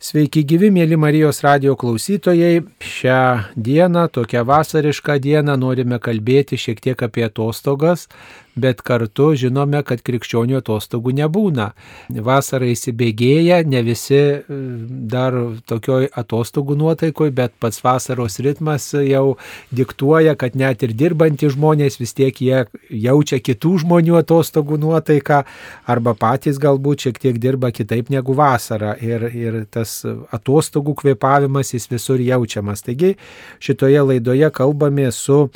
Sveiki gyvi, mėly Marijos radio klausytojai. Šią dieną, tokią vasarišką dieną, norime kalbėti šiek tiek apie atostogas, bet kartu žinome, kad krikščionių atostogų nebūna. Vasara įsibėgėja, ne visi e, dar tokioj atostogų nuotaikoj, bet pats vasaros ritmas jau diktuoja, kad net ir dirbantys žmonės vis tiek jie jaučia kitų žmonių atostogų nuotaiką arba patys galbūt šiek tiek dirba kitaip negu vasara. Ir, ir tas atostogų kvepavimas jis visur jaučiamas. Taigi šitoje laidoje kalbame su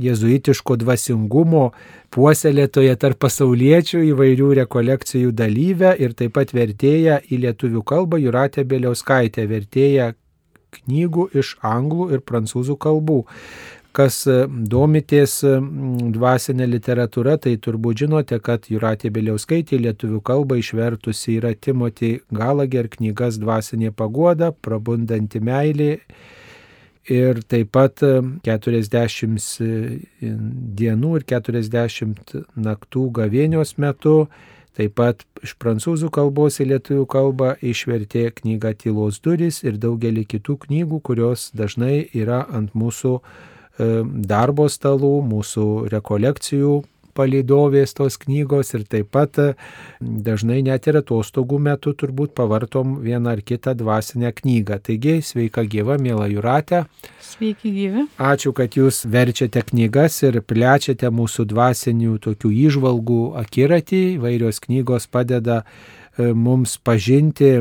jezuitiško dvasingumo puoselėtoje tarp pasauliečių įvairių rekolekcijų dalyvę ir taip pat vertėja į lietuvių kalbą Juratė Beliauskaitė, vertėja knygų iš anglų ir prancūzų kalbų. Kas domitės dvasinė literatūra, tai turbūt žinote, kad Juratė Beliauskaitė lietuvių kalbą išvertusi yra Timothy Gallagher knygas Dvasinė pagoda, Prabundanti meilė ir taip pat 40 dienų ir 40 naktų gavėnios metu, taip pat iš prancūzų kalbos į lietuvių kalbą išvertė knygą Tylos durys ir daugelį kitų knygų, kurios dažnai yra ant mūsų darbo stalų, mūsų rekolekcijų palydovės tos knygos ir taip pat e, dažnai net ir atostogų metu turbūt pavartom vieną ar kitą dvasinę knygą. Taigi, sveika gyva, mėla Juratė. Sveiki gyvi. Ačiū, kad jūs verčiate knygas ir plečiate mūsų dvasinių tokių įžvalgų akiratį. Vairios knygos padeda e, mums pažinti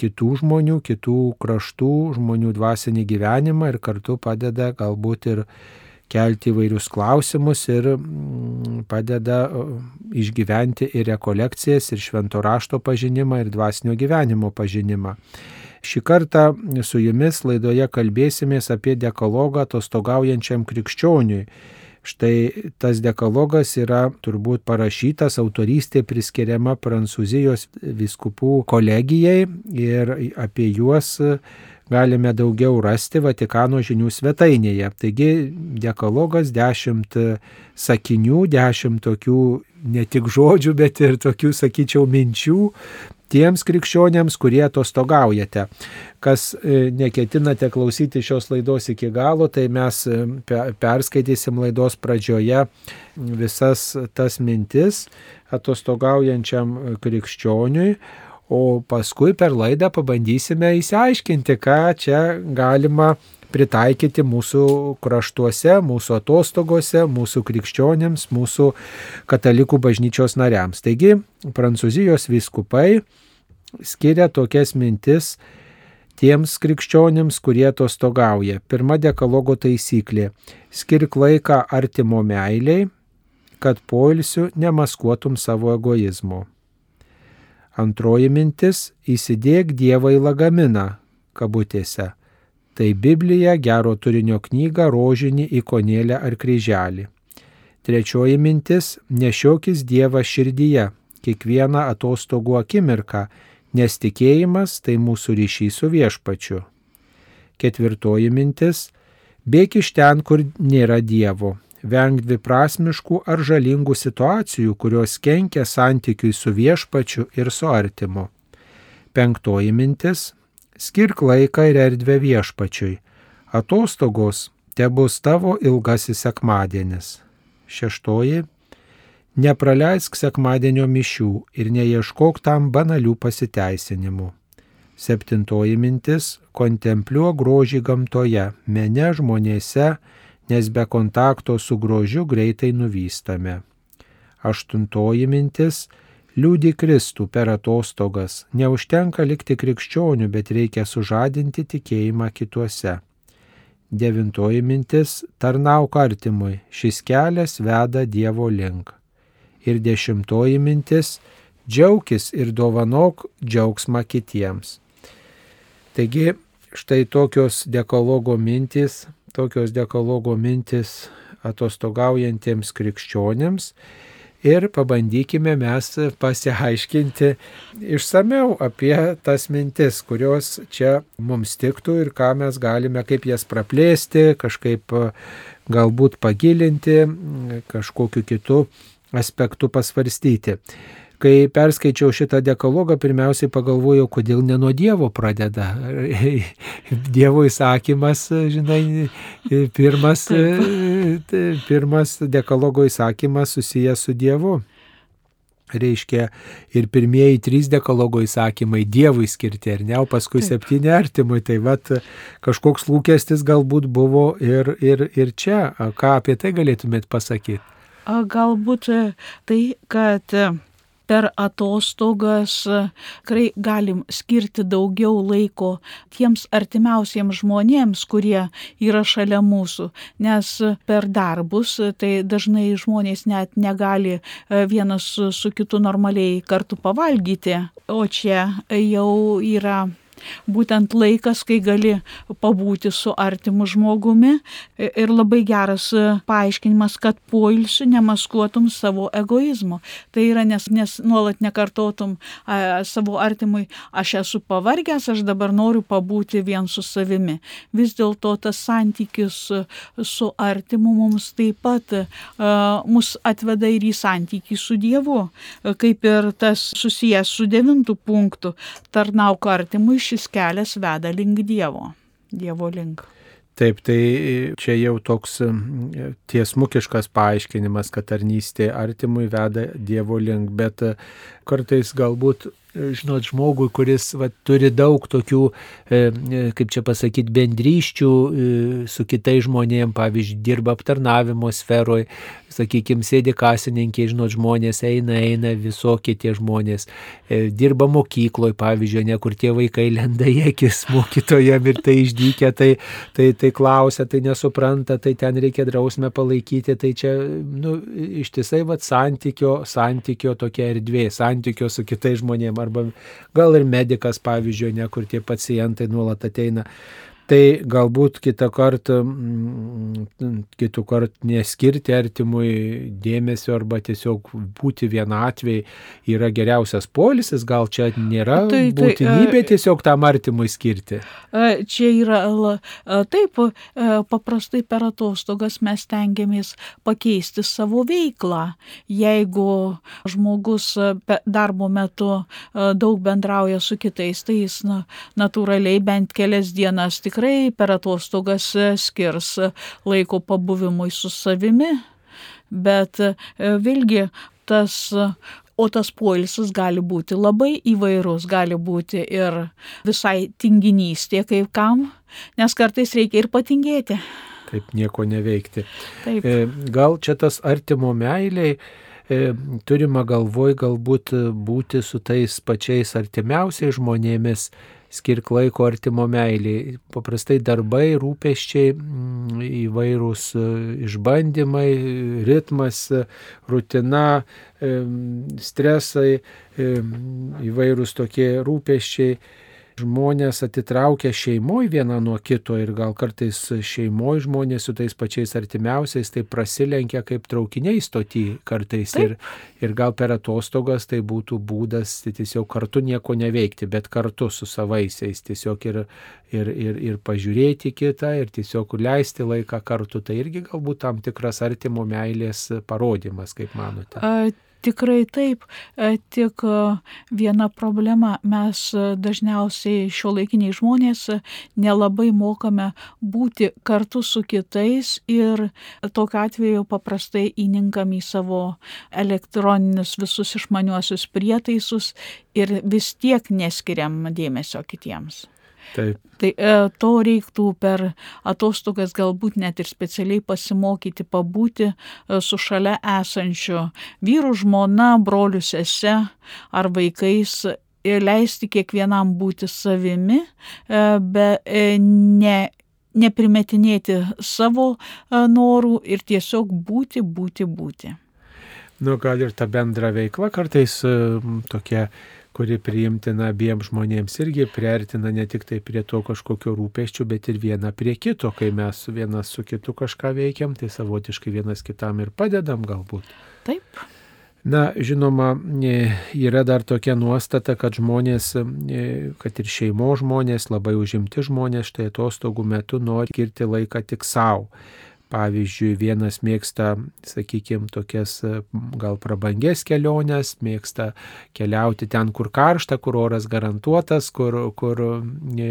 kitų žmonių, kitų kraštų žmonių dvasinį gyvenimą ir kartu padeda galbūt ir kelti įvairius klausimus ir mm, padeda išgyventi ir rekolekcijas, ir švento rašto pažinimą, ir dvasinio gyvenimo pažinimą. Šį kartą su jumis laidoje kalbėsimės apie dekalogą atostogaujančiam krikščioniui. Štai tas dekalogas yra turbūt parašytas, autorystė priskiriama Prancūzijos viskupų kolegijai ir apie juos galime daugiau rasti Vatikano žinių svetainėje. Taigi dekalogas dešimt sakinių, dešimt tokių ne tik žodžių, bet ir tokių, sakyčiau, minčių tiems krikščionėms, kurie atostogaujate. Kas e, neketinate klausyti šios laidos iki galo, tai mes e, perskaitysim laidos pradžioje visas tas mintis atostogaujančiam krikščioniui, o paskui per laidą pabandysime įsiaiškinti, ką čia galima pritaikyti mūsų kraštuose, mūsų atostogose, mūsų krikščionėms, mūsų katalikų bažnyčios nariams. Taigi, prancūzijos viskupai skiria tokias mintis tiems krikščionėms, kurie atostogauja. Pirma dekalogo taisyklė - skirk laiką artimo meiliai, kad poilsiu nemaskuotum savo egoizmo. Antroji mintis - įsidėk Dievą į lagaminą, kabutėse. Tai Biblija, gero turinio knyga, rožinį ikonėlę ar kryželį. Trečioji mintis - nešiokis Dievą širdyje, kiekvieną atostogų akimirką, nes tikėjimas tai mūsų ryšys su viešpačiu. Ketvirtoji mintis - bėk iš ten, kur nėra Dievo, Venk dviprasmiškų ar žalingų situacijų, kurios kenkia santykiui su viešpačiu ir su artimu. Penktoji mintis - skirk laiką ir erdvę viešpačiui. Atostogos te bus tavo ilgasis sekmadienis. Šeštoji - nepraleisk sekmadienio mišių ir neieškok tam banalių pasiteisinimų. Septintoji mintis - kontempliuok grožį gamtoje, mene žmonėse, nes be kontakto su grožiu greitai nuvystame. Aštuntoji mintis - liūdi Kristų per atostogas. Neužtenka likti krikščionių, bet reikia sužadinti tikėjimą kituose. Devintoji mintis - tarnauk artimui. Šis kelias veda Dievo link. Ir dešimtoji mintis - džiaugis ir dovanok džiaugsmą kitiems. Taigi, štai tokios dekologo mintys tokios dekologo mintis atostogaujantiems krikščionėms ir pabandykime mes pasiaiškinti išsameu apie tas mintis, kurios čia mums tiktų ir ką mes galime, kaip jas praplėsti, kažkaip galbūt pagilinti, kažkokiu kitu aspektu pasvarstyti. Kai perskaičiau šitą dekalogą, pirmiausiai pagalvojau, kodėl ne nuo Dievo pradeda. Dievo įsakymas, žinai, pirmas, pirmas dekalogo įsakymas susijęs su Dievu. Reiškia, ir pirmieji trys dekalogo įsakymai Dievui skirti, ar ne, o paskui Taip. septyni artimui. Tai vad kažkoks lūkestis galbūt buvo ir, ir, ir čia. Ką apie tai galėtumėt pasakyti? Galbūt tai, kad per atostogas tikrai galim skirti daugiau laiko tiems artimiausiems žmonėms, kurie yra šalia mūsų, nes per darbus tai dažnai žmonės net negali e, vienas su kitu normaliai kartu pavalgyti, o čia jau yra būtent laikas, kai gali pabūti su artimu žmogumi ir labai geras paaiškinimas, kad poilsiu nemaskuotum savo egoizmo. Tai yra, nes, nes nuolat nekartotum a, savo artimui, aš esu pavargęs, aš dabar noriu pabūti vien su savimi. Vis dėlto tas santykis su artimu mums taip pat a, mus atveda ir į santykį su Dievu, kaip ir tas susijęs su devintu punktu, tarnauk artimui šis kelias veda link Dievo, Dievo link. Taip, tai čia jau toks tiesmukiškas paaiškinimas, kad tarnystė artimui veda Dievo link, bet kartais galbūt žinot, žmogui, kuris va, turi daug tokių, e, e, kaip čia pasakyti, bendryščių e, su kitais žmonėmis, pavyzdžiui, dirba aptarnavimo sferoje, sakykime, sėdi kasininkė, žinot, žmonės eina, eina visokie tie žmonės, dirba mokykloje, pavyzdžiui, ne kur tie vaikai lenda į akis mokytojam ir tai išdykia, tai, tai, tai klausia, tai nesupranta, tai ten reikia drausmę palaikyti, tai čia, nu, ištisai, va, santykio, santykio tokia erdvė, santykio su kitais žmonėmis arba gal ir medikas, pavyzdžiui, ne kur tie pacientai nuolat ateina. Tai galbūt kitą kartą, mm, kitų kartų neskirti artimui dėmesio arba tiesiog būti vienatvėj yra geriausias polisis, gal čia nėra tai, tai, būtinybė e, tiesiog tam artimui skirti. E, čia yra, e, taip, paprastai per atostogas mes tengiamės pakeisti savo veiklą. Jeigu žmogus darbo metu daug bendrauja su kitais, tai jis na, natūraliai bent kelias dienas tikrai tikrai per atostogas e, skirs laiko pabuvimui su savimi, bet e, vėlgi tas O tas poilsis gali būti labai įvairus, gali būti ir visai tinginystė kaip kam, nes kartais reikia ir patingėti. Taip, nieko neveikti. Taip. E, gal čia tas artimo meiliai turima galvoj galbūt būti su tais pačiais artimiausiais žmonėmis, skirk laiko artimo meiliai. Paprastai darbai, rūpeščiai, mm, įvairūs e, išbandymai, ritmas, rutina, e, stresai, e, įvairūs tokie rūpeščiai žmonės atitraukia šeimoje vieną nuo kito ir gal kartais šeimoje žmonės su tais pačiais artimiausiais tai prasilenkia kaip traukiniai stoti kartais ir, ir gal per atostogas tai būtų būdas tai tiesiog kartu nieko neveikti, bet kartu su savaisiais tiesiog ir, ir, ir, ir pažiūrėti kitą ir tiesiog leisti laiką kartu, tai irgi galbūt tam tikras artimo meilės parodymas, kaip manote. A, Tikrai taip, e, tik e, viena problema, mes e, dažniausiai šio laikiniai žmonės nelabai mokame būti kartu su kitais ir tokiu atveju paprastai įninkam į savo elektroninius visus išmaniuosius prietaisus ir vis tiek neskiriam dėmesio kitiems. Taip. Tai e, to reiktų per atostogas galbūt net ir specialiai pasimokyti, pabūti e, su šalia esančiu vyru, žmona, broliu, sese ar vaikais ir leisti kiekvienam būti savimi, e, bet e, ne, neprimetinėti savo e, norų ir tiesiog būti, būti, būti. Nu, gal ir ta bendra veikla kartais e, tokia kuri priimtina abiem žmonėms irgi priartina ne tik tai prie to kažkokio rūpeščių, bet ir viena prie kito, kai mes vienas su kitu kažką veikiam, tai savotiškai vienas kitam ir padedam galbūt. Taip. Na, žinoma, e, yra dar tokia nuostata, kad žmonės, e, kad ir šeimo žmonės, labai užimti žmonės štai atostogų metu nori skirti laiką tik savo Pavyzdžiui, vienas mėgsta, sakykime, tokias gal prabangės keliones, mėgsta keliauti ten, kur karšta, kur oras garantuotas, kur, kur e,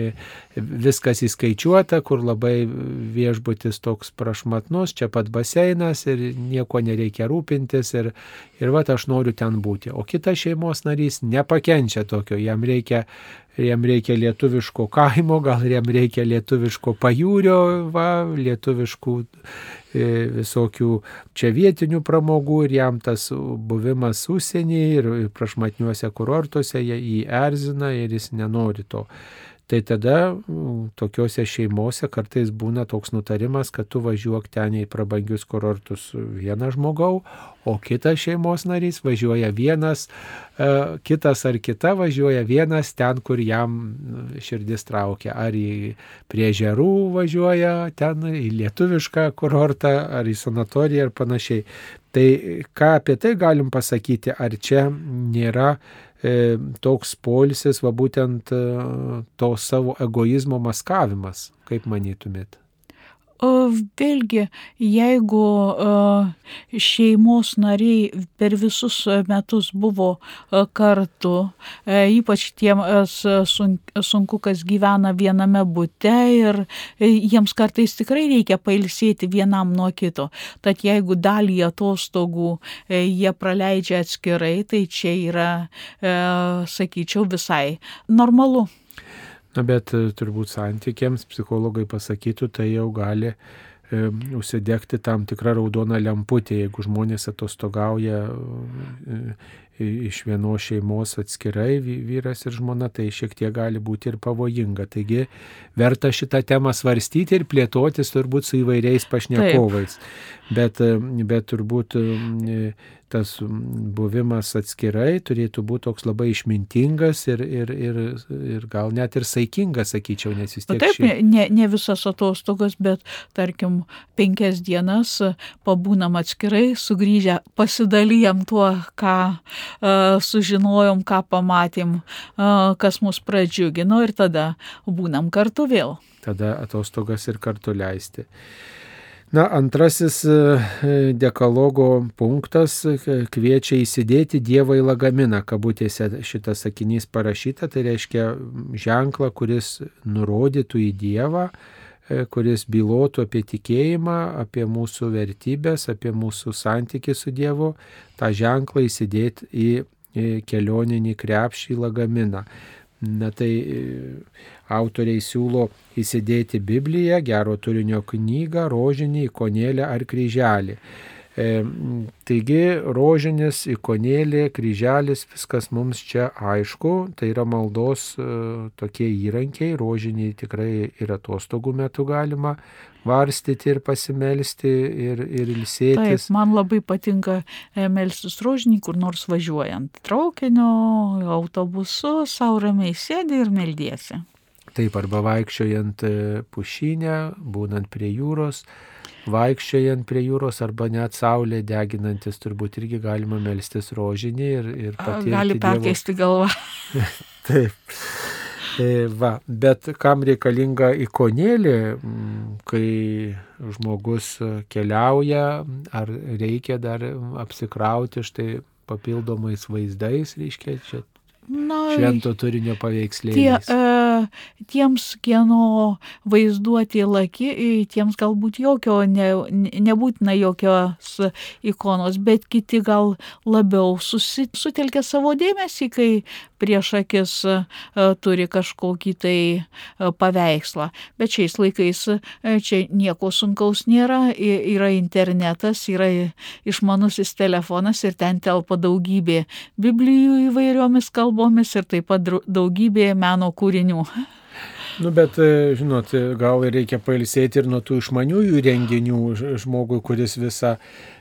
viskas įskaičiuota, kur labai viešbutis toks prašmatnus, čia pat baseinas ir nieko nereikia rūpintis ir, ir va, aš noriu ten būti. O kitas šeimos narys nepakenčia tokio, jam reikia jam reikia lietuviško kaimo, gal jam reikia lietuviško pajūrio, va, lietuviškų e, visokių čia vietinių pramogų ir jam tas buvimas užsienį ir prašmatniuose kurortuose jį erzina ir jis nenori to. Tai tada tokiuose šeimose kartais būna toks nutarimas, kad tu važiuok ten į prabangius kurortus vieną žmogau, o kitas šeimos narys važiuoja vienas, e, kitas ar kita važiuoja vienas ten, kur jam širdis traukia. Ar į prie žerų važiuoja, ten į lietuvišką kurortą, ar į sanatoriją ir panašiai. Tai ką apie tai galim pasakyti, ar čia nėra toks polisis, va būtent e, to savo egoizmo maskavimas, kaip manytumėt? Vėlgi, jeigu šeimos nariai per visus metus buvo kartu, ypač tiems sunku, kas gyvena viename bute ir jiems kartais tikrai reikia pailsėti vienam nuo kito. Tad jeigu dalį atostogų jie praleidžia atskirai, tai čia yra, sakyčiau, visai normalu. Na, bet e, turbūt santykiams psichologai pasakytų, tai jau gali e, užsidegti tam tikrą raudoną lemputę, jeigu žmonės atostogauja e, iš vienos šeimos atskirai, vyras ir žmona, tai šiek tiek gali būti ir pavojinga. Taigi verta šitą temą svarstyti ir plėtotis turbūt su įvairiais pašnekovais. Taip. Bet, bet turbūt tas buvimas atskirai turėtų būti toks labai išmintingas ir, ir, ir, ir gal net ir saikingas, sakyčiau, nes vis tiek. Taip, šį... ne, ne visas atostogas, bet tarkim penkias dienas pabūnam atskirai, sugrįžę pasidalyjam tuo, ką uh, sužinojom, ką pamatėm, uh, kas mus pradžiugino ir tada būnam kartu vėl. Tada atostogas ir kartu leisti. Na, antrasis e, dekalogo punktas e, kviečia įsidėti Dievą į lagaminą, kabutėse šitas sakinys parašyta, tai reiškia ženklą, kuris nurodytų į Dievą, e, kuris bylotų apie tikėjimą, apie mūsų vertybės, apie mūsų santykį su Dievu, tą ženklą įsidėti į kelioninį krepšį lagaminą. Na tai autoriai siūlo įsidėti Bibliją, gero turinio knygą, rožinį, ikonėlę ar kryželį. E, taigi rožinis, ikonėlė, kryželis, viskas mums čia aišku, tai yra maldos e, tokie įrankiai, rožinį tikrai ir atostogų metu galima varstyti ir pasimelsti ir, ir ilsėtis. Taip, man labai patinka e, melstis rožinį, kur nors važiuojant traukinio, autobusu, sauramiai sėdi ir meldiesi. Taip, arba vaikščiojant e, pušinę, būnant prie jūros, vaikščiojant prie jūros arba net saulė deginantis, turbūt irgi galima melstis rožinį ir, ir patirti. Gali perkeisti galvą. Taip. E, va, bet kam reikalinga ikonėlė, kai žmogus keliauja, ar reikia dar apsikrauti štai papildomais vaizdais, reiškia, čia Na, švento turinio paveikslėliais. Tie, e, tiems, kieno vaizduoti laki, tiems galbūt jokio, ne, nebūtina jokios ikonos, bet kiti gal labiau sutelkia savo dėmesį, kai prieš akis e, turi kažkokį tai e, paveikslą. Bet šiais laikais e, čia nieko sunkaus nėra, yra internetas, yra išmanusis telefonas ir ten telpa daugybė biblijų įvairiomis kalbomis ir taip pat daugybė meno kūrinių. Nu, bet, žinot, gal reikia pailsėti ir nuo tų išmaniųjų renginių žmogui, kuris visą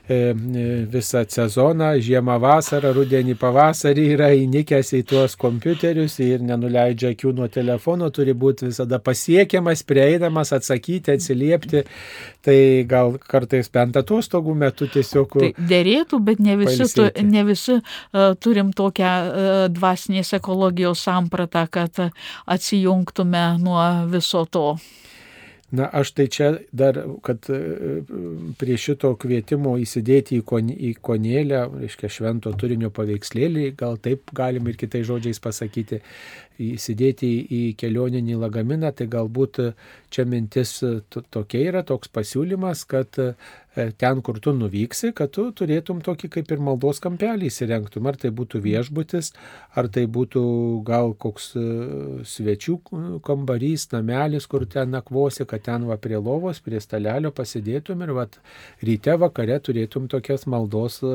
E, e, visą sezoną, žiemą, vasarą, rudenį, pavasarį yra įnikęs į tuos kompiuterius ir nenuleidžia akių nuo telefono, turi būti visada pasiekiamas, prieinamas, atsakyti, atsiliepti. Tai gal kartais bent atostogų metu tiesiog... Tai dėrėtų, bet ne visi, tu, ne visi uh, turim tokią uh, dvasinės ekologijos sampratą, kad atsijungtume nuo viso to. Na, aš tai čia dar, kad e, prie šito kvietimo įsidėti į, kon, į konėlę, reiškia švento turinio paveikslėlį, gal taip galim ir kitais žodžiais pasakyti, įsidėti į kelioninį lagaminą, tai galbūt čia mintis tokia yra, toks pasiūlymas, kad ten, kur tu nuvyksi, kad tu turėtum tokį kaip ir maldos kampelį įsirengtum. Ar tai būtų viešbutis, ar tai būtų gal koks e, svečių kambarys, namelis, kur ten nakvosi, kad ten va prie lovos, prie stalelio pasidėtum ir va ryte vakare turėtum tokias maldos e,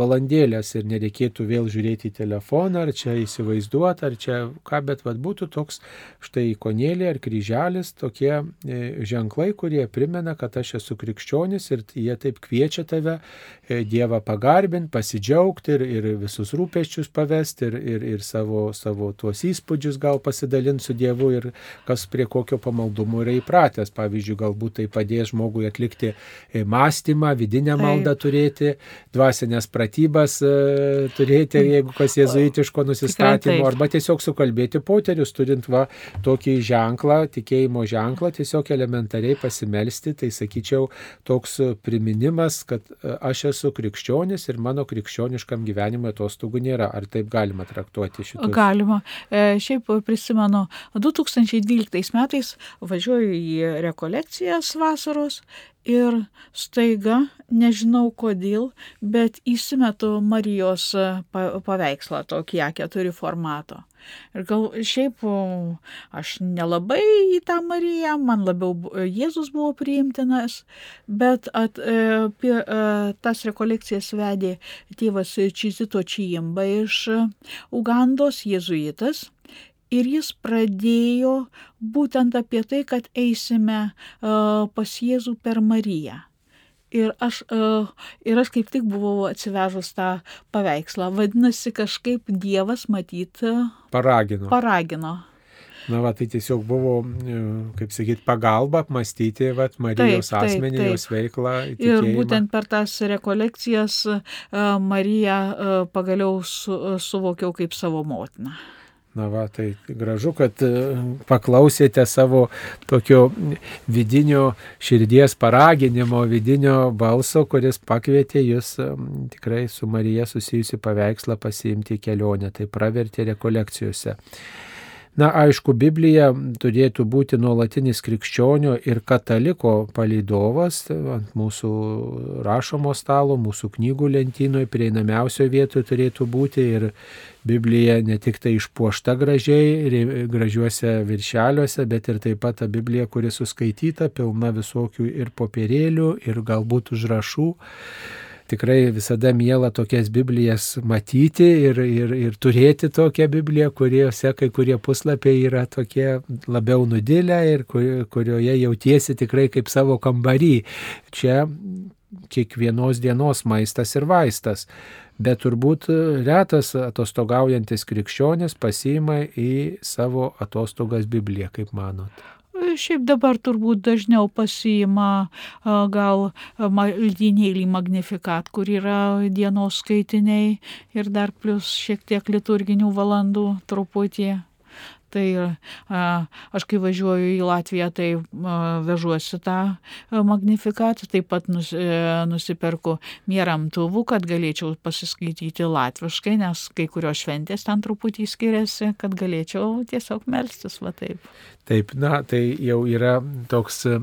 valandėlės ir nereikėtų vėl žiūrėti į telefoną, ar čia įsivaizduoti, ar čia ką, bet va būtų toks štai ikonėlė ar kryželis, tokie ženklai, kurie primena, kad aš esu krikščionis ir jie taip kviečia tave e, Dievą pagarbinti, pasidžiaugti ir, ir visus rūpeščius pavesti ir, ir, ir savo, savo tuos įspūdžius gal pasidalinti su Dievu ir kas prie kokio pamaldumo yra įpratęs. Pavyzdžiui, galbūt tai padės žmogui atlikti e, mąstymą, vidinę maldą turėti, dvasinės pratybas e, turėti, jeigu kas jezuitiško nusistatymo, arba tiesiog sukalbėti poterius, turint va tokį ženklą, tikėjimo ženklą, tiesiog elementariai pasimelsti, tai sakyčiau, toks priminimas, kad e, aš esu krikščionis ir mano krikščioniškam gyvenimui atostogų nėra. Ar taip galima traktuoti šitą? Galima. E, šiaip prisimenu, 2012 metais važiuoju į rekolekcijas vasaros ir staiga, nežinau kodėl, bet įsimetu Marijos paveikslą tokį A4 formato. Ir gal šiaip aš nelabai į tą Mariją, man labiau Jėzus buvo priimtinas, bet at, e, pie, e, tas rekolekcijas vedė tėvas Čizito Čijimba iš Ugandos, jėzuitas. Ir jis pradėjo būtent apie tai, kad eisime uh, pas Jėzų per Mariją. Ir aš, uh, ir aš kaip tik buvau atsivežus tą paveikslą. Vadinasi, kažkaip Dievas matyt. Paragino. Paragino. Na, va, tai tiesiog buvo, e, kaip sakyt, pagalba apmastyti va, Marijos taip, asmenį, taip, taip. jos veiklą. Tikėjimą. Ir būtent per tas rekolekcijas Mariją pagaliau su, suvokiau kaip savo motiną. Na va, tai gražu, kad e, paklausėte savo tokio vidinio širdies paraginimo, vidinio balso, kuris pakvietė jūs e, tikrai su Marija susijusi paveikslą pasiimti kelionę, tai pravertė rekolekcijose. Na, aišku, Biblija turėtų būti nuolatinis krikščionio ir kataliko palydovas ant mūsų rašomo stalo, mūsų knygų lentynoje, prieinamiausioje vietoje turėtų būti ir Biblija ne tik tai išpuošta gražiai, gražiuose viršeliuose, bet ir taip pat ta Biblija, kuri suskaityta, pilna visokių ir popierėlių, ir galbūt užrašų tikrai visada mėla tokias Biblijas matyti ir, ir, ir turėti tokią Bibliją, kuriuose kai kurie puslapiai yra tokie labiau nudilę ir kur, kurioje jautiesi tikrai kaip savo kambarį. Čia kiekvienos dienos maistas ir vaistas. Bet turbūt retas atostogaujantis krikščionis pasiima į savo atostogas Bibliją, kaip manot. Šiaip dabar turbūt dažniau pasiima gal maldynėlį magnifikat, kur yra dienos skaitiniai ir dar plus šiek tiek liturginių valandų truputį. Tai aš kai važiuoju į Latviją, tai vežuosi tą magnifikatą, taip pat e, nusiperku mieramtuvų, kad galėčiau pasiskaityti latviškai, nes kai kurios šventės ten truputį skiriasi, kad galėčiau tiesiog melstis va taip. Taip, na, tai jau yra toks e,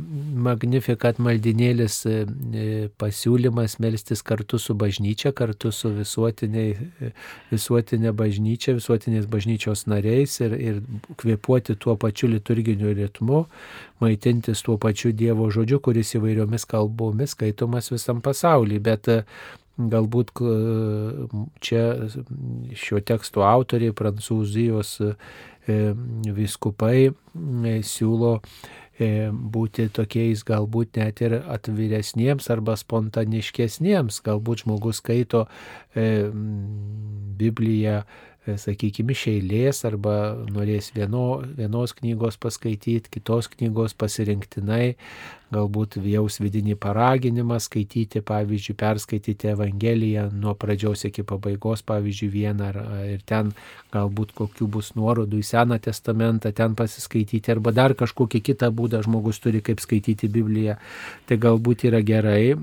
magnifikat maldinėlis e, e, pasiūlymas melstis kartu su bažnyčia, kartu su visuotinė, bažnyčia, visuotinės bažnyčios nariais ir, ir kvepuoti tuo pačiu liturginiu ritmu, maitintis tuo pačiu Dievo žodžiu, kuris įvairiomis kalbomis skaitomas visam pasaulyje. Bet galbūt čia šio teksto autoriai, prancūzijos E, viskupai e, siūlo e, būti tokiais galbūt net ir atviresniems arba spontaniškesniems. Galbūt žmogus skaito Bibliją sakykime, iš eilės arba norės vieno, vienos knygos paskaityti, kitos knygos pasirinktinai, galbūt jaus vidinį paraginimą skaityti, pavyzdžiui, perskaityti Evangeliją nuo pradžios iki pabaigos, pavyzdžiui, vieną ar, ir ten galbūt kokių bus nuorodų į Seną testamentą, ten pasiskaityti arba dar kažkokį kitą būdą žmogus turi kaip skaityti Bibliją. Tai galbūt yra gerai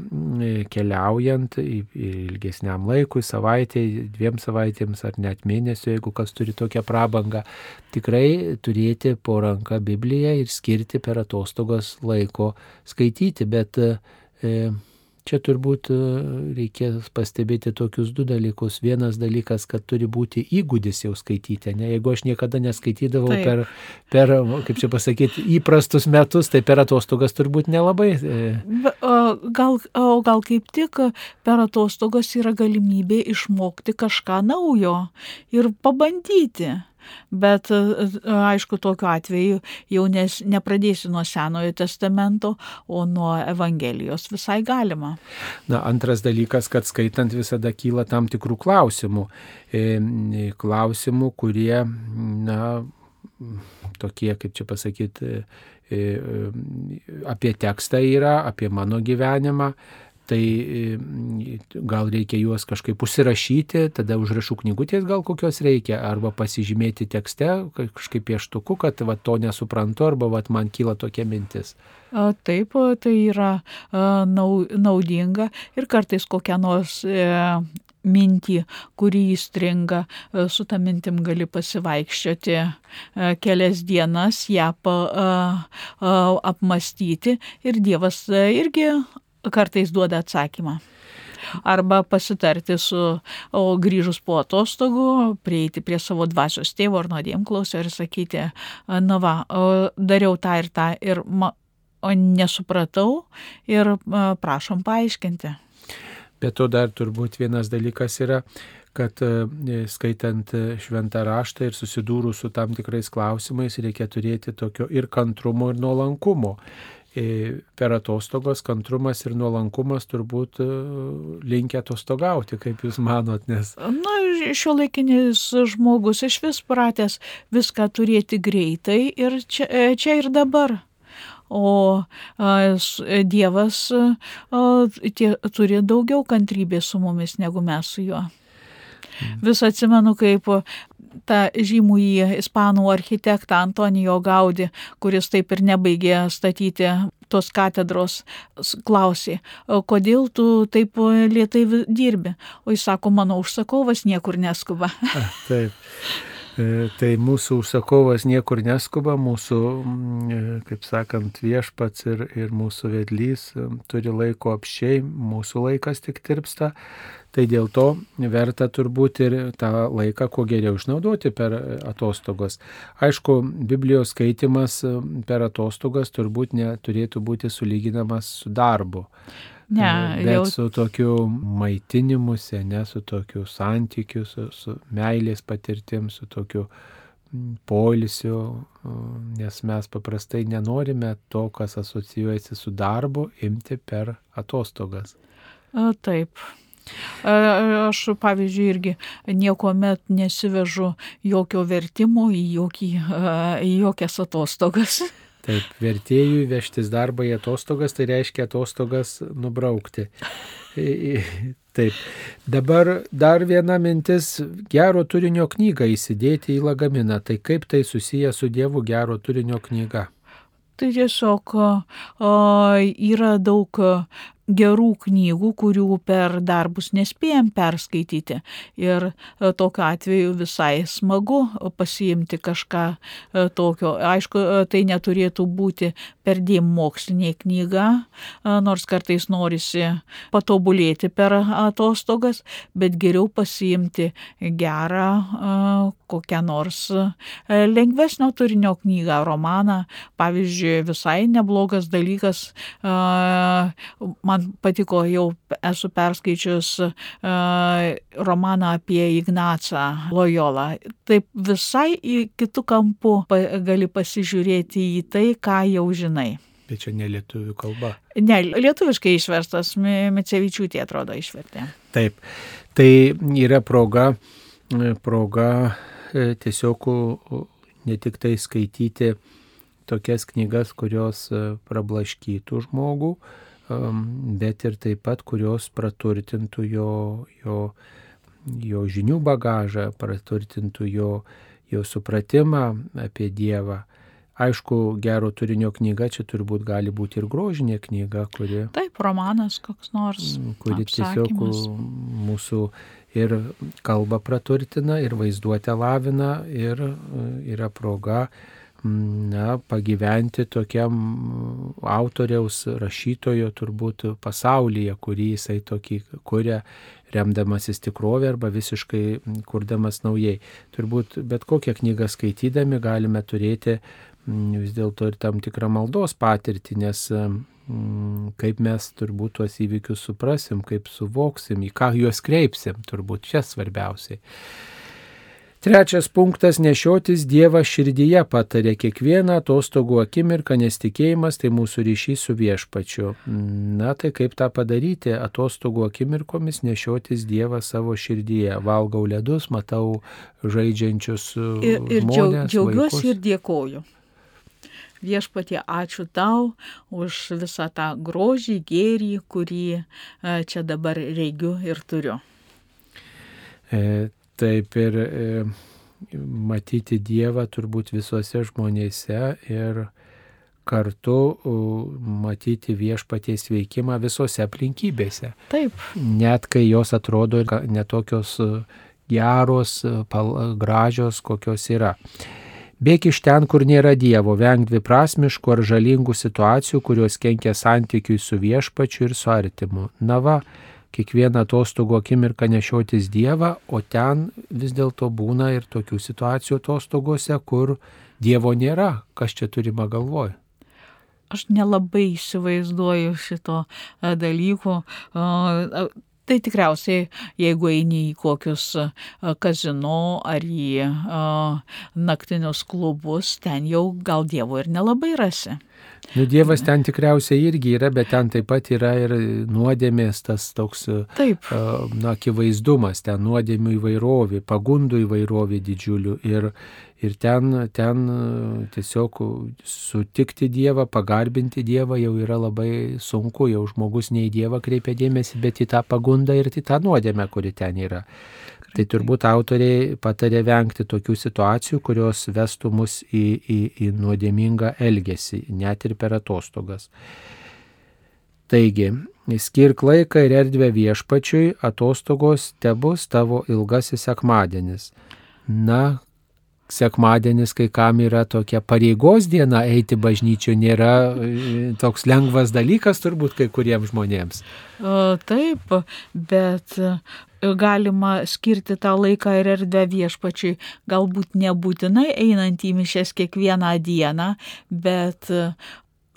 keliaujant ilgesniam laikui, savaitė, dviem savaitėms ar net mėnesio, jeigu kas turi tokią prabangą, tikrai turėti po ranką Bibliją ir skirti per atostogas laiko skaityti, bet e, čia turbūt e, reikės pastebėti tokius du dalykus. Vienas dalykas, kad turi būti įgūdis jau skaityti. Ne? Jeigu aš niekada neskaitydavau Taip. per, per, kaip čia pasakyti, įprastus metus, tai per atostogas turbūt nelabai. E. Gal, o gal kaip tik per atostogas yra galimybė išmokti kažką naujo ir pabandyti. Bet e, e, aišku, tokiu atveju jau nes, nepradėsiu nuo Senojo testamento, o nuo Evangelijos visai galima. Na, antras dalykas, kad skaitant visada kyla tam tikrų klausimų. E, klausimų, kurie, na, tokie, kaip čia pasakyti, apie tekstą yra, apie mano gyvenimą, tai gal reikia juos kažkaip užsirašyti, tada užrašų knygutės gal kokios reikia, arba pasižymėti tekste kažkaip pieštuku, kad va, to nesuprantu, arba va, man kyla tokia mintis. Taip, tai yra naudinga ir kartais kokią nors e, mintį, kurį įstringa, e, su tą mintim gali pasivaikščioti e, kelias dienas, ją pa, apmastyti ir Dievas irgi kartais duoda atsakymą. Arba pasitarti su, o grįžus po atostogų, prieiti prie savo dvasios tėvo ar nuodėmklausio ir sakyti, na va, dariau tą ir tą ir ma, nesupratau ir prašom paaiškinti. Bet to dar turbūt vienas dalykas yra, kad skaitant šventą raštą ir susidūrus su tam tikrais klausimais reikia turėti tokio ir kantrumo, ir nuolankumo per atostogos kantrumas ir nuolankumas turbūt e, linkia atostogauti, kaip Jūs manot, nes. Na, šio laikinis žmogus iš vis pratęs viską turėti greitai ir čia, e, čia ir dabar. O Dievas tie, turi daugiau kantrybės su mumis negu mes su juo. Mm. Vis atsimenu, kaip tą žymųjį ispanų architektą Antonijo Gaudį, kuris taip ir nebaigė statyti tos katedros, klausė, kodėl tu taip lietai dirbi. O jis sako, mano užsakovas niekur neskuba. taip. E, tai mūsų užsakovas niekur neskuba, mūsų, e, kaip sakant, viešpats ir, ir mūsų vedlys e, turi laiko apšiai, mūsų laikas tik tirpsta. Tai dėl to verta turbūt ir tą laiką kuo geriau išnaudoti per atostogos. Aišku, Biblijos skaitimas per atostogas turbūt neturėtų būti sulyginamas su darbu. Ne, bet jau... su tokiu maitinimuose, ne su tokiu santykiu, su, su meilės patirtim, su tokiu polisiu, nes mes paprastai nenorime to, kas asocijuojasi su darbu, imti per atostogas. Taip. Aš, pavyzdžiui, irgi niekuomet nesivežu jokio vertimo į, jokį, į jokias atostogas. Taip, vertėjui vežtis darbą į atostogas, tai reiškia atostogas nubraukti. Taip. Dabar dar viena mintis - gero turinio knygą įsidėti į lagaminą. Tai kaip tai susiję su Dievu gero turinio knyga? Tai tiesiog yra daug gerų knygų, kurių per darbus nespėjom perskaityti. Ir e, tokiu atveju visai smagu pasiimti kažką e, tokio. Aišku, e, tai neturėtų būti perdėm mokslinė knyga, nors kartais norisi patobulėti per atostogas, bet geriau pasiimti gerą kokią nors lengvesnio turinio knygą, romaną. Pavyzdžiui, visai neblogas dalykas man patiko, jau esu perskaičius romaną apie Ignacą Lojolą. Taip visai kitų kampų gali pasižiūrėti į tai, ką jau žinai. Bet čia ne lietuvių kalba. Ne, lietuviškai išverstas, Micevičiūtė atrodo išvertė. Taip, tai yra proga proga tiesiog ne tik tai skaityti tokias knygas, kurios prablaškytų žmogų, bet ir taip pat, kurios praturtintų jo, jo, jo žinių bagažą, praturtintų jo, jo supratimą apie Dievą. Aišku, gero turinio knyga čia turbūt gali būti ir grožinė knyga, kuri... Taip, romanas koks nors. Kuri apsakymas. tiesiog mūsų ir kalbą praturtina, ir vaizduotę lavina, ir yra proga na, pagyventi tokiam autoriaus, rašytojo turbūt pasaulyje, kurį jisai tokį kuria, remdamasis tikrovė arba visiškai kurdamas naujai. Turbūt bet kokią knygą skaitydami galime turėti vis dėlto ir tam tikrą maldos patirtį, nes kaip mes turbūt tuos įvykius suprasim, kaip suvoksim, į ką juos kreipsim, turbūt čia svarbiausiai. Trečias punktas - nešiotis Dievą širdyje patarė kiekvieną atostogų akimirką, nes tikėjimas tai mūsų ryšys su viešpačiu. Na tai kaip tą padaryti? Atostogų akimirkomis nešiotis Dievą savo širdyje. Valgau ledus, matau žaidžiančius. Ir, ir žmonės, džiaugiuosi vaikus. ir dėkoju. Viešpatie, ačiū tau už visą tą grožį, gėrį, kurį e, čia dabar reigiu ir turiu. E, taip ir e, matyti Dievą turbūt visuose žmonėse ir kartu matyti viešpaties veikimą visose aplinkybėse. Taip, Net kai jos atrodo netokios e, geros, e, gražios, kokios yra. Bėk iš ten, kur nėra Dievo, venk dviprasmiškų ar žalingų situacijų, kurios kenkia santykiui su viešpačiu ir su artimu. Na va, kiekvieną atostogų akimirką nešiotis Dievą, o ten vis dėlto būna ir tokių situacijų atostogose, kur Dievo nėra. Kas čia turima galvoj? aš nelabai įsivaizduoju šito e, dalyko. Tai tikriausiai, jeigu eini į kokius kazino ar į naktinius klubus, ten jau gal Dievo ir nelabai rasi. Nu, dievas ten tikriausiai irgi yra, bet ten taip pat yra ir nuodėmės tas toks, e, Taip, na, akivaizdumas, ten nuodėmių įvairovė, pagundų įvairovė didžiulių. Ir, ir ten, ten e, tiesiog sutikti Dievą, pagarbinti Dievą jau yra labai sunku, jau žmogus ne į Dievą kreipia dėmesį, bet į tą pagundą ir į tą nuodėmę, kuri ten yra. Tai turbūt autoriai patarė vengti tokių situacijų, kurios vestų mus į, į, į nuodėmingą elgesį, net ir per atostogas. Taigi, skirk laiką ir erdvę viešpačiui, atostogos te bus tavo ilgasis sekmadienis. Na, sekmadienis kai kam yra tokia pareigos diena eiti bažnyčio, nėra e, toks lengvas dalykas turbūt kai kuriems žmonėms. taip, bet galima skirti tą laiką ir erdvę viešpačiui, galbūt nebūtinai einant į mišes kiekvieną dieną, bet e,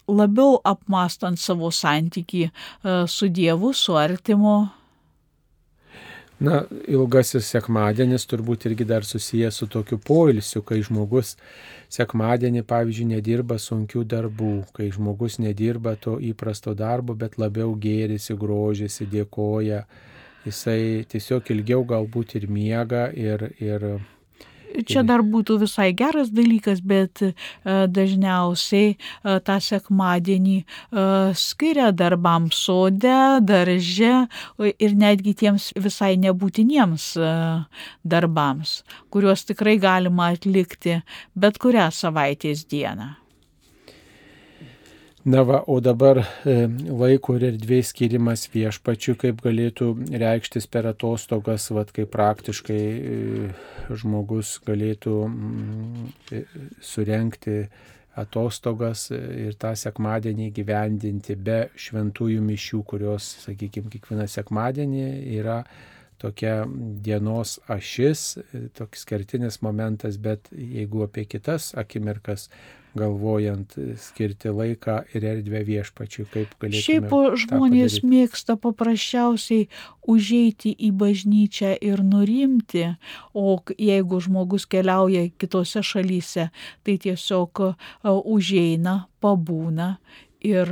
labiau apmastant savo santyki e, su Dievu, su artimu. Na, ilgasis sekmadienis turbūt irgi dar susijęs su tokiu poilsiu, kai žmogus sekmadienį, pavyzdžiui, nedirba sunkių darbų, kai žmogus nedirba to įprasto darbo, bet labiau gėrisi, grožisi, dėkoja. Jisai tiesiog ilgiau galbūt ir miega ir, ir Čia dar būtų visai geras dalykas, bet e, dažniausiai e, tą sekmadienį e, skiria darbams sode, darže ir netgi tiems visai nebūtiniems darbams, kuriuos tikrai galima atlikti bet kurią savaitės dieną. Na va, o dabar e, laiko ir erdvės skirimas viešpačiu, kaip galėtų reikštis per atostogas, va, kaip praktiškai e, žmogus galėtų mm, e, surenkti atostogas ir tą sekmadienį gyvendinti be šventųjų mišių, kurios, sakykime, kiekvieną sekmadienį yra tokia dienos ašis, toks kertinis momentas, bet jeigu apie kitas akimirkas galvojant skirti laiką ir erdvę viešpačiui, kaip galėtume. Šiaip žmonės padaryt. mėgsta paprasčiausiai užeiti į bažnyčią ir nurimti, o jeigu žmogus keliauja kitose šalyse, tai tiesiog a, užeina, pabūna ir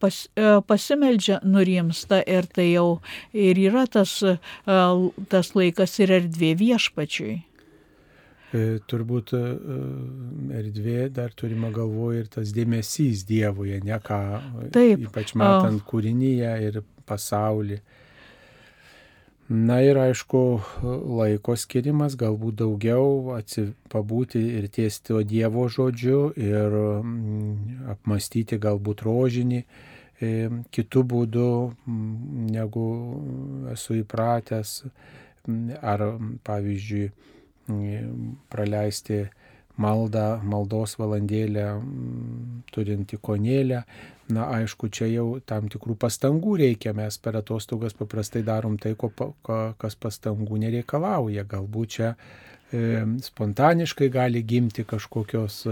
pas, pasimeldžia, nurimsta ir tai jau ir yra tas, tas laikas ir erdvė viešpačiui. E, turbūt erdvė dar turime galvoje ir tas dėmesys Dievuje, ne ką, Taip, ypač matant kūrinyje ir pasaulį. Na ir aišku, laiko skirimas, galbūt daugiau atsipabūti ir ties to Dievo žodžiu ir mm, apmastyti galbūt rožinį e, kitų būdų, mm, negu esu įpratęs, mm, ar pavyzdžiui praleisti maldą, maldos valandėlę, turint ikonėlę. Na, aišku, čia jau tam tikrų pastangų reikia, mes per atostogas paprastai darom tai, ko, ko, kas pastangų nereikalauja. Galbūt čia e, spontaniškai gali gimti kažkokios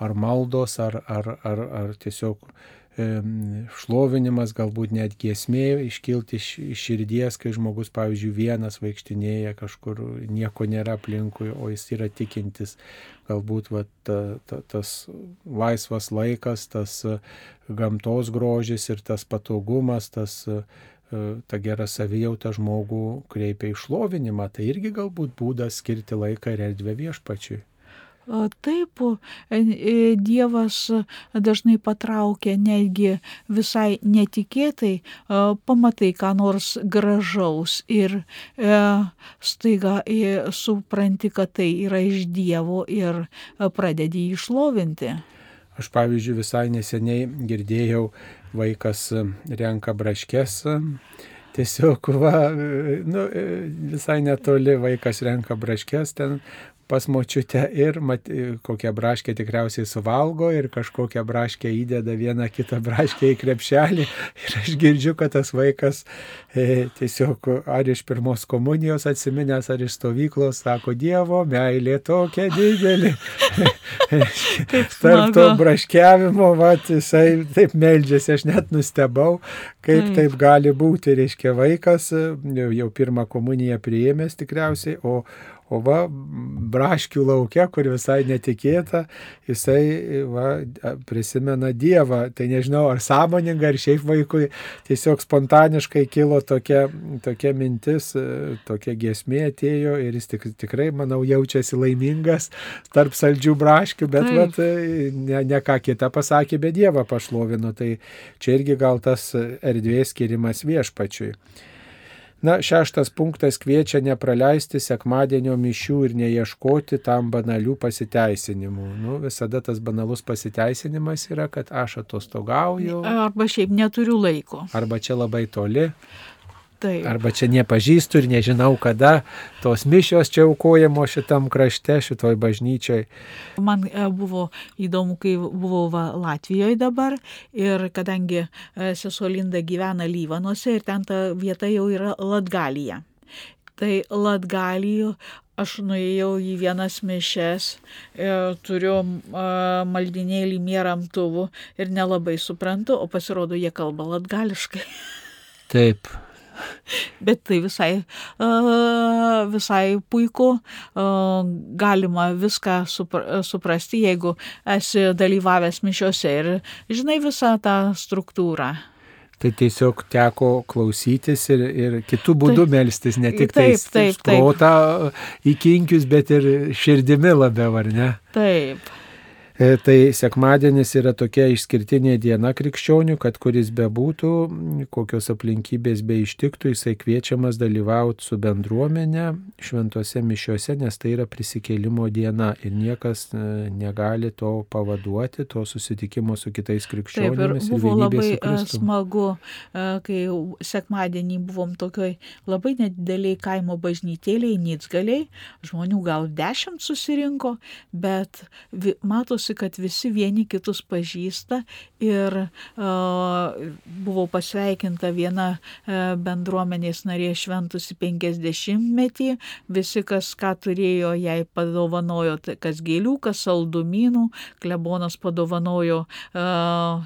ar maldos, ar, ar, ar, ar tiesiog šlovinimas, galbūt net giesmė iškilti iš, širdies, kai žmogus, pavyzdžiui, vienas vaikštinėja kažkur, nieko nėra aplinkui, o jis yra tikintis. Galbūt va, ta, ta, tas laisvas laikas, tas gamtos grožis ir tas patogumas, tas ta gera savijauta žmogų kreipia išlovinimą, tai irgi galbūt būdas skirti laiką ir erdvę viešpačiui. Taip, e, e, Dievas dažnai patraukia netgi visai netikėtai, pamatai ką nors gražaus ir staiga supranti, kad tai yra iš Dievo ir pradedi išlovinti. Aš pavyzdžiui visai neseniai girdėjau, vaikas renka braškės tiesiog va, nu, visai netoli vaikas renka braškės, ten pas močiutę ir mat, kokią braškę tikriausiai suvalgo ir kažkokią braškę įdeda vieną kitą braškę į krepšelį. Ir aš girdžiu, kad tas vaikas e, tiesiog ar iš pirmos komunijos atsiminęs, ar iš stovyklos sako, Dievo meilė tokia didelė. Tarp to braškiavimo, vat, jisai taip meldžiasi, aš net nustebau, kaip taip, taip gali būti, reiškia vaikas, jau pirmą komuniją priėmęs tikriausiai, o, O va, braškių laukia, kur visai netikėta, jisai va, prisimena Dievą. Tai nežinau, ar sąmoninga, ar šiaip vaikui tiesiog spontaniškai kilo tokia, tokia mintis, tokia giesmė atėjo ir jis tik, tikrai, manau, jaučiasi laimingas tarp saldžių braškių, bet va, ne, ne ką kitą pasakė, bet Dievą pašlovino. Tai čia irgi gal tas erdvės skirimas viešpačiui. Na, šeštas punktas kviečia nepraleisti sekmadienio mišių ir neieškoti tam banalių pasiteisinimų. Nu, visada tas banalus pasiteisinimas yra, kad aš atostogauju. Arba šiaip neturiu laiko. Arba čia labai toli. Taip. Arba čia nepažįstu ir nežinau, kada tos mišios čia aukojamo šitam krašte, šitoj bažnyčiai. Man e, buvo įdomu, kai buvau va, Latvijoje dabar ir kadangi e, sesuo Linda gyvena Lyvanuose ir ten ta vieta jau yra Latgalija. Tai Latgalijų aš nuėjau į vienas mišes, e, turiu maldinėlį mėramtuvų ir nelabai suprantu, o pasirodo, jie kalba latgališkai. Taip, Bet tai visai, visai puiku, galima viską suprasti, jeigu esi dalyvavęs mišiuose ir žinai visą tą struktūrą. Tai tiesiog teko klausytis ir, ir kitų būdų taip, melstis, ne tik taip, taip, taip, protą įkinkius, bet ir širdimi labiau, ar ne? Taip. E, tai sekmadienis yra tokia išskirtinė diena krikščionių, kad kuris bebūtų, kokios aplinkybės be ištiktų, jisai kviečiamas dalyvauti su bendruomenė šventose mišiuose, nes tai yra prisikėlimo diena ir niekas e, negali to pavaduoti, to susitikimo su kitais krikščionimis. Taip, ir buvo labai e, smagu, kai sekmadienį buvom tokioj labai nedideliai kaimo bažnytėliai, nitsgaliai, žmonių gal dešimt susirinko, bet matosi, džiaugiausi, kad visi vieni kitus pažįsta ir uh, buvau pasveikinta viena uh, bendruomenės narė šventusi 50-metį, visi, kas ką turėjo, jai padovanojo, kas gėlių, kas saldumynų, klebonas padovanojo uh,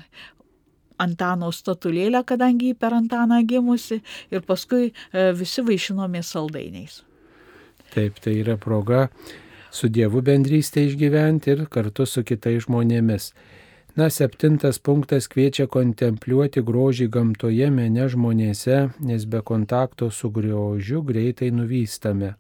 Antano statulėlę, kadangi per Antaną gimusi ir paskui visi vaišinomės saldainiais. Taip, tai yra proga su Dievu bendrystę išgyventi ir kartu su kitais žmonėmis. Na, septintas punktas kviečia kontempliuoti grožį gamtoje, mene žmonėse, nes be kontakto su grožiu greitai nuvystame.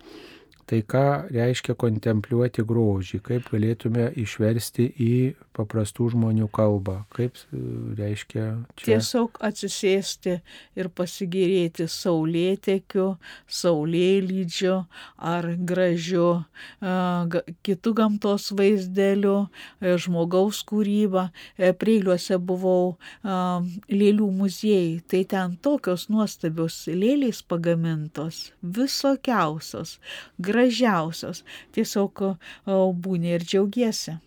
Tai ką reiškia kontempliuoti grožį, kaip galėtume išversti į paprastų žmonių kalbą, kaip e, reiškia čia. Tiesiog atsisėsti ir pasigirėti saulėtekiu, saulėlydžiu ar gražiu kitų gamtos vaizdeliu, e, žmogaus kūryba. E, Preiliuose buvau lėlių muziejai, tai ten tokios nuostabios lėlės pagamintos, visokiausios, gražiausios. Tiesiog būni ir džiaugiesi.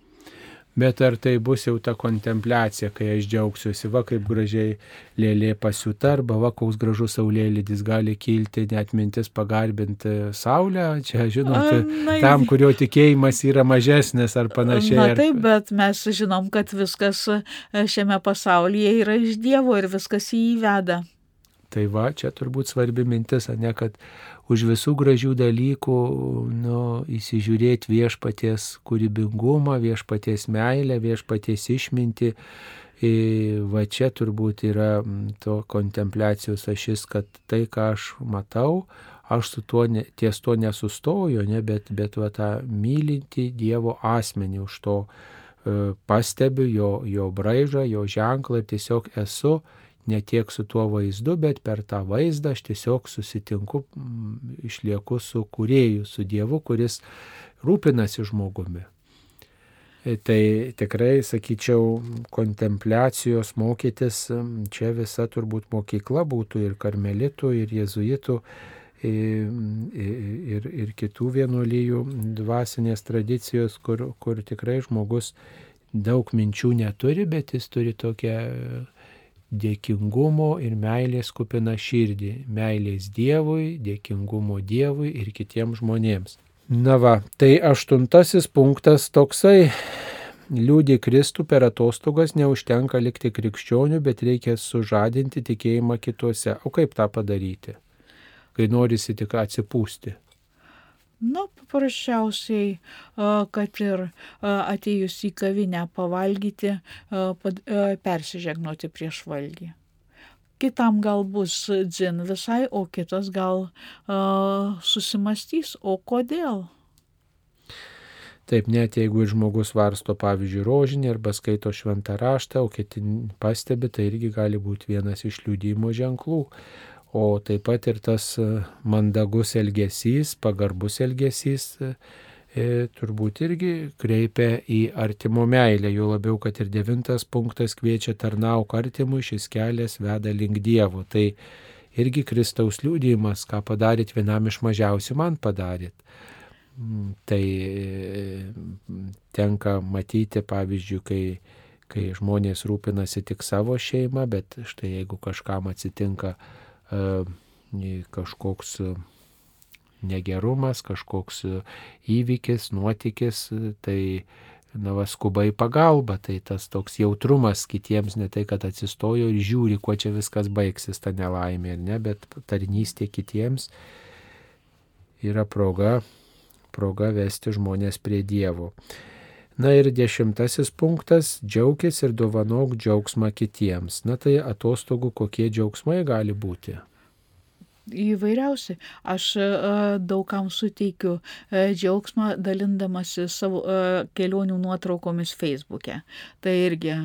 Bet ar tai bus jau ta kontempliacija, kai aš džiaugsiuosi, va kaip gražiai lėlė pasiuta, arba va koks gražus saulėlydis gali kilti, net mintis pagarbinti saulę, čia žinot, Na, tam, kurio tikėjimas yra mažesnis ar panašiai. Na taip, bet mes žinom, kad viskas šiame pasaulyje yra iš Dievo ir viskas jį įveda. Tai va, čia turbūt svarbi mintis, ne kad už visų gražių dalykų nu, įsižiūrėti viešpaties kūrybingumą, viešpaties meilę, viešpaties išminti. Va čia turbūt yra to kontempliacijos ašis, kad tai, ką aš matau, aš su tuo, ties to nesustoju, ne, bet, bet va tą mylinti Dievo asmenį už to e, pastebiu jo, jo braižą, jo ženklą ir tiesiog esu ne tiek su tuo vaizdu, bet per tą vaizdą aš tiesiog susitinku, mm, išlieku su kurėju, su Dievu, kuris rūpinasi žmogumi. E, tai tikrai, sakyčiau, kontempliacijos mokytis, mm, čia visa turbūt mokykla būtų ir karmelitų, ir jezuitų, ir, ir kitų vienuolyjų dvasinės tradicijos, kur, kur tikrai žmogus daug minčių neturi, bet jis turi tokią dėkingumo ir meilės kupina širdį. Meilės Dievui, dėkingumo Dievui ir kitiems žmonėms. Na va, tai aštuntasis punktas toksai. Liūdį Kristų per atostogas neužtenka likti krikščionių, bet reikia sužadinti tikėjimą kituose. O kaip tą padaryti? Kai norisi tik atsipūsti. Na, paprasčiausiai, kad ir atėjus į kavinę pavalgyti, persižegnoti prieš valgį. Kitam gal bus dzin visai, o kitas gal susimastys, o kodėl. Taip, net jeigu žmogus varsto, pavyzdžiui, rožinį arba skaito šventą raštą, o kiti pastebi, tai irgi gali būti vienas iš liūdimo ženklų o taip pat ir tas e, mandagus elgesys, pagarbus elgesys e, e, turbūt irgi kreipia į artimo meilę, jo labiau, kad ir devintas punktas kviečia tarnauk artimui, šis kelias veda link Dievo. Tai irgi Kristaus liūdėjimas, ką padaryt vienam iš mažiausių, man padaryt. Mm, tai tenka matyti, pavyzdžiui, kai, kai žmonės rūpinasi tik savo šeimą, bet štai jeigu kažkam atsitinka E, kažkoks e, negerumas, kažkoks e, įvykis, nuotykis, tai na, va, skubai pagalba, tai tas toks jautrumas kitiems, ne tai, kad atsistojo ir žiūri, kuo čia viskas baigsis, ta nelaimė, ne, bet tarnystė kitiems yra proga, proga vesti žmonės prie Dievo. Na ir dešimtasis punktas - džiaugis ir dovanok džiaugsmą kitiems. Na tai atostogų kokie džiaugsmai gali būti? Įvairiausi. Aš uh, daugam suteikiu uh, džiaugsmą dalindamasi savo uh, kelionių nuotraukomis Facebook'e. Tai irgi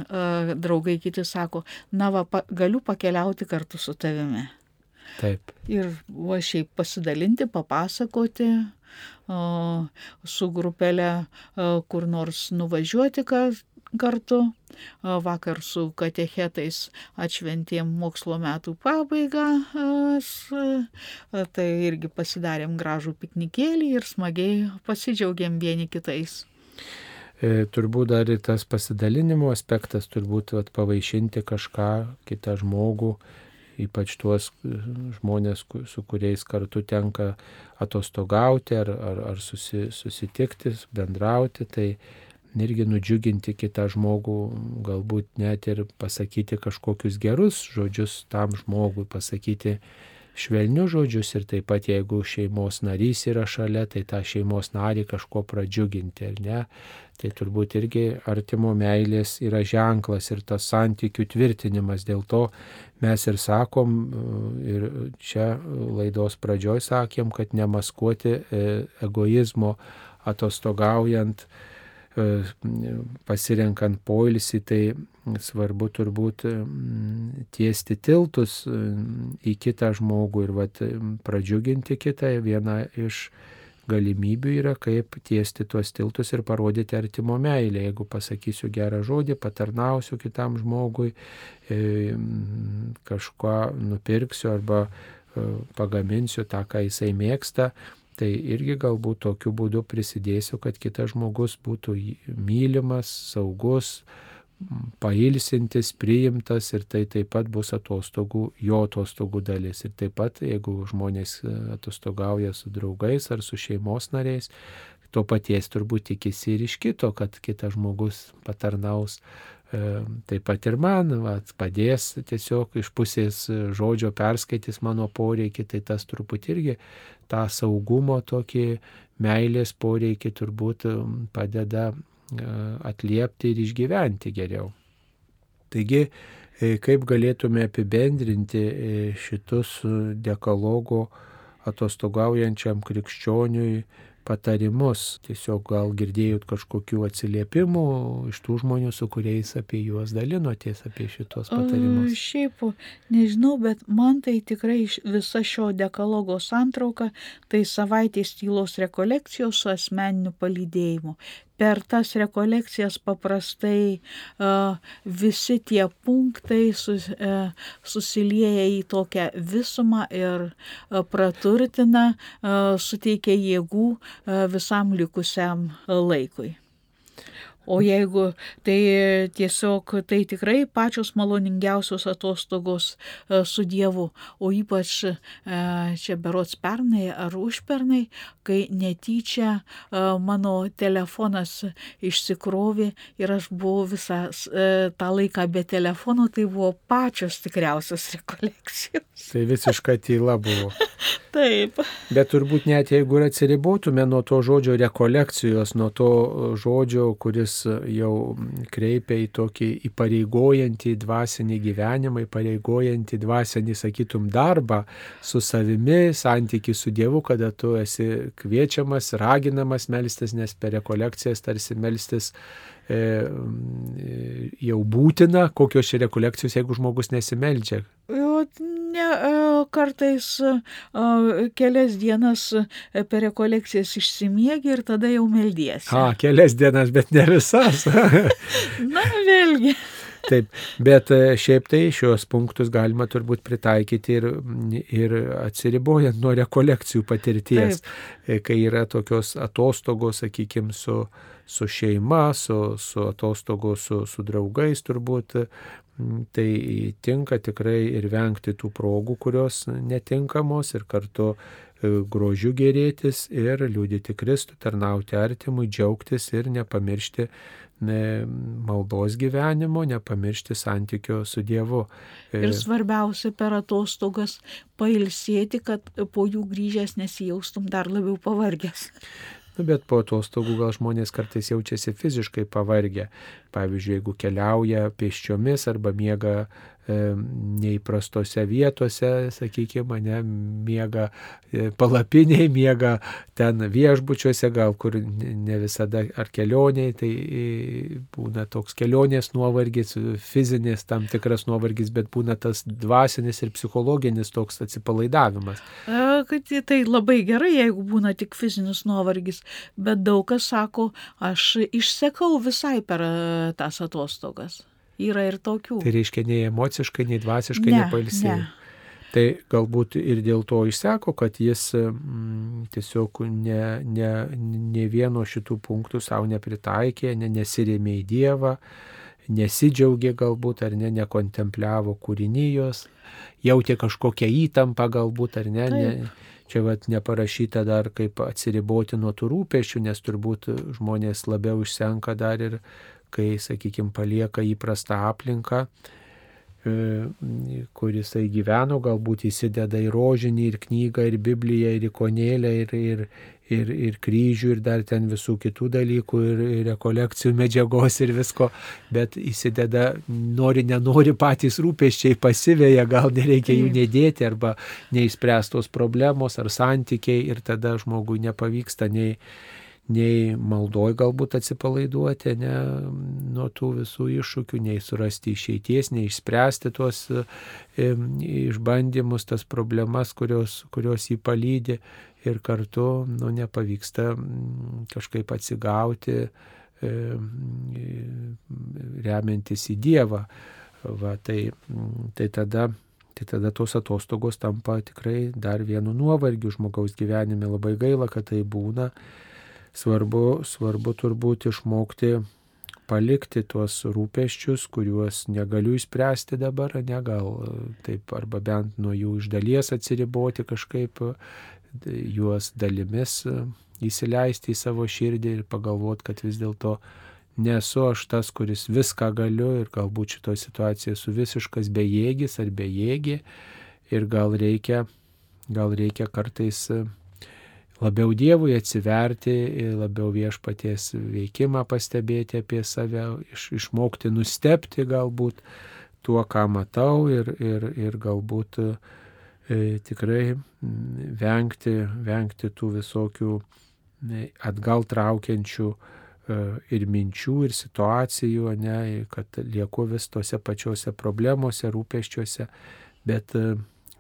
draugai kiti sako, na va, pa, galiu pakeliauti kartu su tavimi. Taip. Ir va šiaip pasidalinti, papasakoti, su grupelė kur nors nuvažiuoti kartu. Vakar su katechetais atšventėm mokslo metų pabaigą, tai irgi pasidarėm gražų piknikėlį ir smagiai pasidžiaugiam vieni kitais. E, turbūt dar ir tas pasidalinimo aspektas, turbūt vat, pavaišinti kažką, kitą žmogų, ypač tuos e, žmonės, su kuriais kartu tenka atostogauti ar, ar, ar susi, susitikti, bendrauti, tai irgi nudžiuginti kitą žmogų, galbūt net ir pasakyti kažkokius gerus žodžius tam žmogui, pasakyti švelnius žodžius ir taip pat jeigu šeimos narys yra šalia, tai tą šeimos narį kažko pradžiuginti, ar ne? Tai turbūt irgi artimo meilės yra ženklas ir tas santykių tvirtinimas. Dėl to mes ir sakom, ir čia laidos pradžioj sakėm, kad nemaskuoti e, egoizmo atostogaujant, pasirenkant poilsį, tai svarbu turbūt tiesti tiltus į kitą žmogų ir vat, pradžiuginti kitą. Viena iš galimybių yra, kaip tiesti tuos tiltus ir parodyti artimo meilę. Jeigu pasakysiu gerą žodį, patarnausiu kitam žmogui, e, kažką nupirksiu arba e, pagaminsiu tą, ką jisai mėgsta, tai irgi galbūt tokiu būdu prisidėsiu, kad kitas žmogus būtų mylimas, saugus, pailsintis, priimtas ir tai taip pat bus atostogų, jo atostogų dalis. Ir taip pat, jeigu žmonės e, atostogauja su draugais ar su šeimos nariais, to paties turbūt tikisi ir iš kito, kad kitas žmogus patarnaus. E, taip pat ir man va, padės tiesiog iš pusės žodžio perskaitys mano poreikį, tai tas turbūt irgi tą saugumo tokį meilės poreikį turbūt padeda atliepti ir išgyventi geriau. Taigi, e, kaip galėtume apibendrinti e, šitus dekalogo atostogaujančiam krikščioniui patarimus. Tiesiog gal girdėjot kažkokių atsiliepimų iš tų žmonių, su kuriais apie juos dalinotės, apie šitos patarimus. Šiaip, nežinau, bet man tai tikrai visa šio dekalogo santrauka, tai savaitės tylos rekolekcijos su asmeniniu palydėjimu per tas rekolekcijas paprastai visi tie punktai sus, uh, susilieja į tokią visumą ir praturtina, suteikia jėgų visam likusiam laikui. O jeigu tai tiesiog tai tikrai pačios maloningiausios atostogos e, su Dievu, o ypač e, čia berots pernai ar užpernai, kai netyčia e, mano telefonas išsikrovė ir aš buvau visą tą laiką be telefono, tai buvo pačios tikriausios rekolekcijos. Tai visiška tyla buvo. Taip. Bet turbūt net jeigu ir atsiribotume nuo to žodžio rekolekcijos, nuo to žodžio, kuris jau kreipia į tokį įpareigojantį dvasinį gyvenimą, įpareigojantį dvasinį, sakytum, darbą su savimi, santyki su Dievu, kada tu esi kviečiamas, raginamas melstis, nes per rekolekcijas tarsi melstis jau būtina, kokios čia rekolekcijos, jeigu žmogus nesimeldžia. Ne, e, kartais e, kelias dienas per rekolekcijas išsimiegi ir tada jau meldiesi. A, kelias dienas, bet ne visas. Na, vėlgi. Taip, bet e, šiaip tai šios punktus galima turbūt pritaikyti ir, ir atsiribojant nuo rekolekcijų patirties, Taip. kai yra tokios atostogos, sakykime, su, su šeima, su, su atostogos su, su draugais turbūt tai tinka tikrai ir vengti tų progų, kurios netinkamos ir kartu e, grožiu gerėtis ir liūdėti Kristų, tarnauti artimui, džiaugtis ir nepamiršti ne, maldos gyvenimo, nepamiršti santykio su Dievu. E, ir svarbiausia per atostogas pailsėti, kad po jų grįžęs nesijaustum dar labiau pavargęs. Nu, bet po atostogų gal žmonės kartais jaučiasi fiziškai pavargę. Pavyzdžiui, jeigu keliauja pėsčiomis arba miega neįprastose vietose, sakykime, mane miega e, palapiniai, miega ten viešbučiuose, gal kur ne visada ar kelioniai, tai e, būna toks kelionės nuovargis, fizinis tam tikras nuovargis, bet būna tas dvasinis ir psichologinis toks atsipalaidavimas. Kad tai labai gerai, jeigu būna tik fizinis nuovargis, bet daug kas sako, aš išsekau visai per tas atostogas. Yra ir tokių. Tai reiškia, nei emociškai, nei dvasiškai ne, nepailsėjo. Ne. Tai galbūt ir dėl to išseko, kad jis mm, tiesiog ne, ne, ne vieno šitų punktų savo nepritaikė, ne, nesirėmė į Dievą, nesidžiaugė galbūt ar ne, nekontempliavo kūrinijos, jautė kažkokią įtampą galbūt ar ne. Taip. ne čia vat neparašyta dar kaip atsiriboti nuo tų rūpešių, nes turbūt žmonės labiau išsenka dar ir kai, sakykime, palieka įprastą aplinką, kuris gyveno, galbūt įsideda į rožinį, ir knygą, ir Bibliją, ir ikonėlę, ir, ir, ir, ir kryžių, ir dar ten visų kitų dalykų, ir, ir rekolekcijų medžiagos, ir visko, bet įsideda, nori, nenori patys rūpeščiai pasivėja, gal nereikia jų nedėti, arba neįspręstos problemos, ar santykiai, ir tada žmogui nepavyksta nei nei maldoj galbūt atsipalaiduoti ne, nuo tų visų iššūkių, nei surasti išeities, nei išspręsti tuos išbandymus, tas problemas, kurios, kurios jį palydė ir kartu nu, nepavyksta kažkaip atsigauti, remiantis į Dievą. Va, tai, tai tada tai tada tos atostogos tampa tikrai dar vienu nuovargiu žmogaus gyvenime. Labai gaila, kad tai būna, svarbu, svarbu turbūt išmokti palikti tuos rūpeščius, kuriuos negaliu įspręsti dabar, ne gal taip, arba bent nuo jų iš dalies atsiriboti kažkaip, juos dalimis įsileisti į savo širdį ir pagalvoti, kad vis dėlto nesu aš tas, kuris viską galiu ir galbūt šitoje situacijoje esu visiškas bejėgis ar bejėgė ir gal reikia, gal reikia kartais labiau Dievui atsiverti, labiau viešpaties veikimą pastebėti apie save, iš, išmokti nustepti galbūt tuo, ką matau ir, ir, ir galbūt e, tikrai vengti, vengti tų visokių atgal traukiančių e, ir minčių, ir situacijų, ne, kad lieku vis tose pačiose problemose, rūpeščiuose, bet e,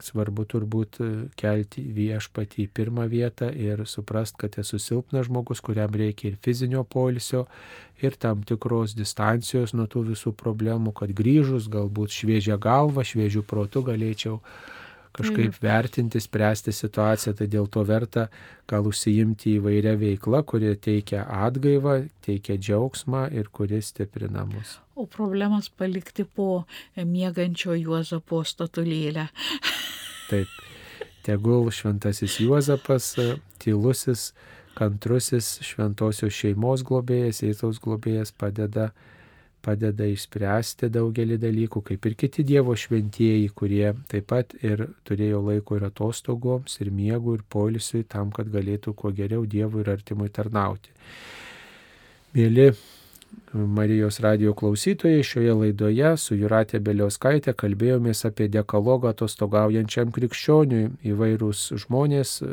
svarbu turbūt e, kelti viešpatį į pirmą vietą ir suprast, kad esu silpnas žmogus, kuriam reikia ir fizinio polisio, ir tam tikros distancijos nuo tų visų problemų, kad grįžus galbūt šviežia galva, šviežių protų galėčiau kažkaip Taip. vertinti, spręsti situaciją, tai dėl to verta gal užsiimti įvairią veiklą, kuri teikia atgaivą, teikia džiaugsmą ir kuris stiprina mus. O problemas palikti po mėgančio Juozapo statulėlę. Taip. Tegul šventasis Juozapas, tylusis, kantrusis, šventosios šeimos globėjas, Jėzaus globėjas padeda, padeda išspręsti daugelį dalykų, kaip ir kiti Dievo šventieji, kurie taip pat ir turėjo laiko ir atostogoms, ir miegų, ir poilsiui, tam, kad galėtų kuo geriau Dievui ir artimui tarnauti. Mėly Marijos radio klausytojai šioje laidoje su Juratė Beliauskaitė kalbėjomės apie dekalogą atostogaujančiam krikščioniui. Įvairūs žmonės e,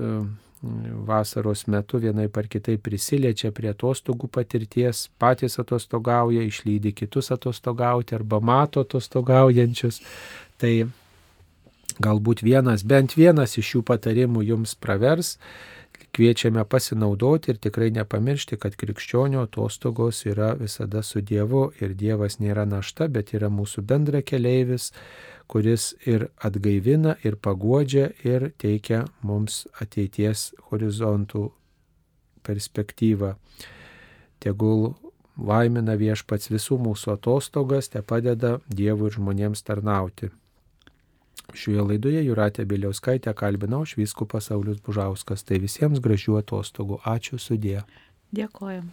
vasaros metu vienai par kitai prisiliečia prie atostogų patirties, patys atostogauja, išlydi kitus atostogauti arba mato atostogaujančius. Tai galbūt vienas, bent vienas iš šių patarimų jums pravers Kviečiame pasinaudoti ir tikrai nepamiršti, kad krikščionio atostogos yra visada su Dievu ir Dievas nėra našta, bet yra mūsų bendra keleivis, kuris ir atgaivina, ir paguodžia, ir teikia mums ateities horizontų perspektyvą. Tegul laimina viešpats visų mūsų atostogas, te padeda Dievui ir žmonėms tarnauti. Šioje laidoje Juratė Biliauskaitė kalbinau švyskupas Saulis Bužauskas. Tai visiems gražių atostogų. Ačiū sudė. Dėkojom.